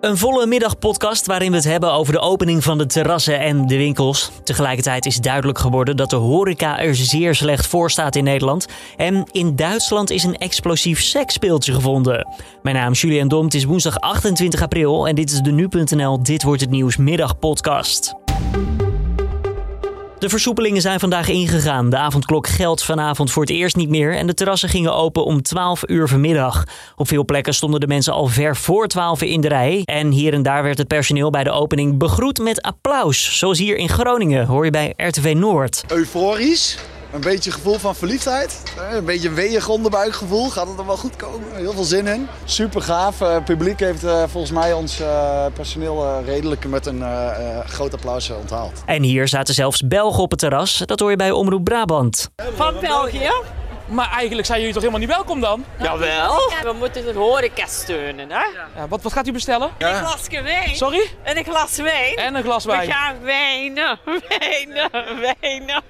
Een volle middagpodcast waarin we het hebben over de opening van de terrassen en de winkels. Tegelijkertijd is duidelijk geworden dat de horeca er zeer slecht voor staat in Nederland. En in Duitsland is een explosief seksspeeltje gevonden. Mijn naam is Julian Dom, het is woensdag 28 april en dit is de Nu.nl Dit Wordt Het Nieuws middagpodcast. De versoepelingen zijn vandaag ingegaan. De avondklok geldt vanavond voor het eerst niet meer en de terrassen gingen open om 12 uur vanmiddag. Op veel plekken stonden de mensen al ver voor 12 in de rij. En hier en daar werd het personeel bij de opening begroet met applaus. Zoals hier in Groningen, hoor je bij RTV Noord. Euforisch. Een beetje gevoel van verliefdheid. Een beetje een onderbuikgevoel. Gaat het er wel goed komen? Heel veel zin in. Super gaaf. Het publiek heeft uh, volgens mij ons personeel redelijk met een groot applaus onthaald. En hier zaten zelfs Belgen op het terras. Dat hoor je bij Omroep Brabant. Van België? Maar eigenlijk zijn jullie toch helemaal niet welkom dan? Jawel. We moeten de horeca steunen, hè? Ja, wat, wat gaat u bestellen? Een glas wijn. Sorry? En een glas wijn. En een glas wijn. We gaan wijnen, wijnen, wijnen.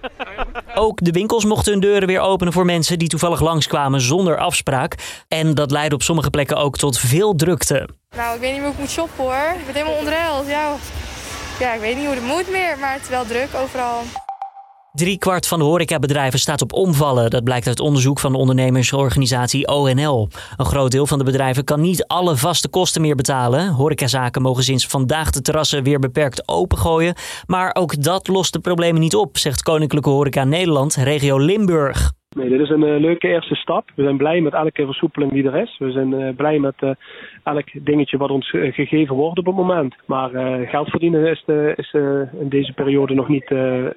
Ook de winkels mochten hun deuren weer openen voor mensen die toevallig langskwamen zonder afspraak. En dat leidde op sommige plekken ook tot veel drukte. Nou, ik weet niet hoe ik moet shoppen hoor. Ik ben helemaal onderheld. Ja. ja, ik weet niet hoe het moet meer, maar het is wel druk overal. Drie kwart van de horecabedrijven staat op omvallen. Dat blijkt uit onderzoek van de ondernemersorganisatie ONL. Een groot deel van de bedrijven kan niet alle vaste kosten meer betalen. Horecazaken mogen sinds vandaag de terrassen weer beperkt opengooien. Maar ook dat lost de problemen niet op, zegt Koninklijke Horeca Nederland, regio Limburg. Nee, dit is een uh, leuke eerste stap. We zijn blij met elke versoepeling die er is. We zijn uh, blij met uh, elk dingetje wat ons gegeven wordt op het moment. Maar geld verdienen is, is in deze periode nog niet,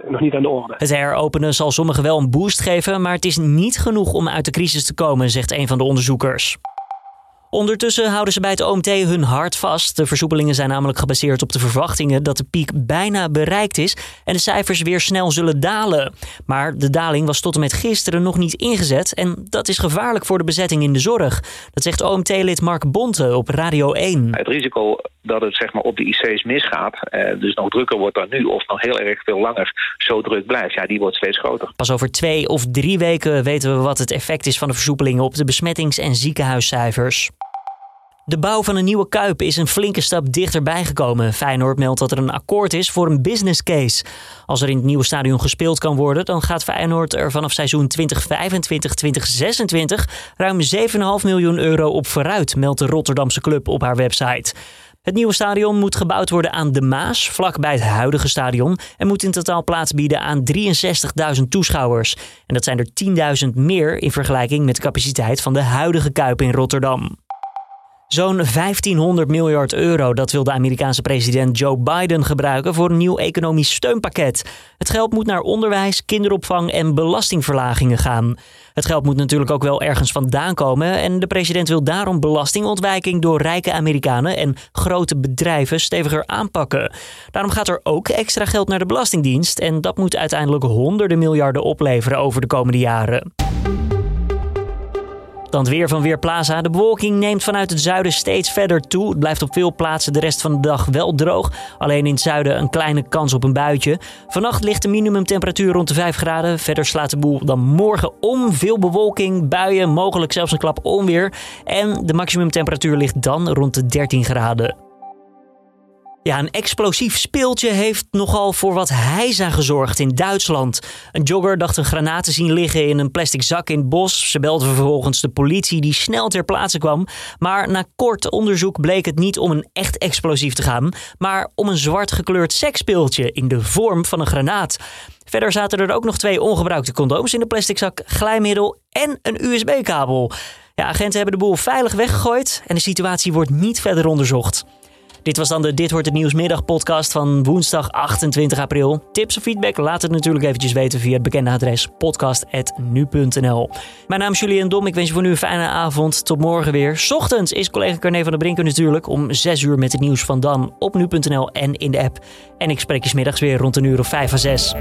nog niet aan de orde. Het heropenen zal sommigen wel een boost geven, maar het is niet genoeg om uit de crisis te komen, zegt een van de onderzoekers. Ondertussen houden ze bij het OMT hun hart vast. De versoepelingen zijn namelijk gebaseerd op de verwachtingen dat de piek bijna bereikt is en de cijfers weer snel zullen dalen. Maar de daling was tot en met gisteren nog niet ingezet en dat is gevaarlijk voor de bezetting in de zorg. Dat zegt OMT-lid Mark Bonte op Radio 1. Het risico dat het zeg maar, op de IC's misgaat, eh, dus nog drukker wordt dan nu of nog heel erg veel langer zo druk blijft, ja, die wordt steeds groter. Pas over twee of drie weken weten we wat het effect is van de versoepelingen op de besmettings- en ziekenhuiscijfers. De bouw van een nieuwe Kuip is een flinke stap dichterbij gekomen. Feyenoord meldt dat er een akkoord is voor een business case. Als er in het nieuwe stadion gespeeld kan worden, dan gaat Feyenoord er vanaf seizoen 2025-2026 ruim 7,5 miljoen euro op vooruit, meldt de Rotterdamse club op haar website. Het nieuwe stadion moet gebouwd worden aan de Maas, vlakbij het huidige stadion, en moet in totaal plaats bieden aan 63.000 toeschouwers. En dat zijn er 10.000 meer in vergelijking met de capaciteit van de huidige Kuip in Rotterdam. Zo'n 1500 miljard euro, dat wil de Amerikaanse president Joe Biden gebruiken voor een nieuw economisch steunpakket. Het geld moet naar onderwijs, kinderopvang en belastingverlagingen gaan. Het geld moet natuurlijk ook wel ergens vandaan komen en de president wil daarom belastingontwijking door rijke Amerikanen en grote bedrijven steviger aanpakken. Daarom gaat er ook extra geld naar de Belastingdienst en dat moet uiteindelijk honderden miljarden opleveren over de komende jaren. Dan weer van Weerplaza. De bewolking neemt vanuit het zuiden steeds verder toe. Het blijft op veel plaatsen de rest van de dag wel droog. Alleen in het zuiden een kleine kans op een buitje. Vannacht ligt de minimumtemperatuur rond de 5 graden. Verder slaat de boel dan morgen om. Veel bewolking, buien, mogelijk zelfs een klap onweer. En de maximumtemperatuur ligt dan rond de 13 graden. Ja, een explosief speeltje heeft nogal voor wat hijza gezorgd in Duitsland. Een jogger dacht een granaat te zien liggen in een plastic zak in het bos. Ze belde vervolgens de politie die snel ter plaatse kwam. Maar na kort onderzoek bleek het niet om een echt explosief te gaan, maar om een zwart gekleurd seksspeeltje in de vorm van een granaat. Verder zaten er ook nog twee ongebruikte condooms in de plastic zak, glijmiddel en een USB-kabel. Ja, agenten hebben de boel veilig weggegooid en de situatie wordt niet verder onderzocht. Dit was dan de Dit Wordt Het Nieuwsmiddag podcast van woensdag 28 april. Tips of feedback laat het natuurlijk eventjes weten via het bekende adres podcast.nu.nl. Mijn naam is Julian Dom. Ik wens je voor nu een fijne avond. Tot morgen weer. Ochtends is collega Carne van der Brinken natuurlijk om 6 uur met het nieuws van dan op nu.nl en in de app. En ik spreek je smiddags weer rond een uur of 5 à 6.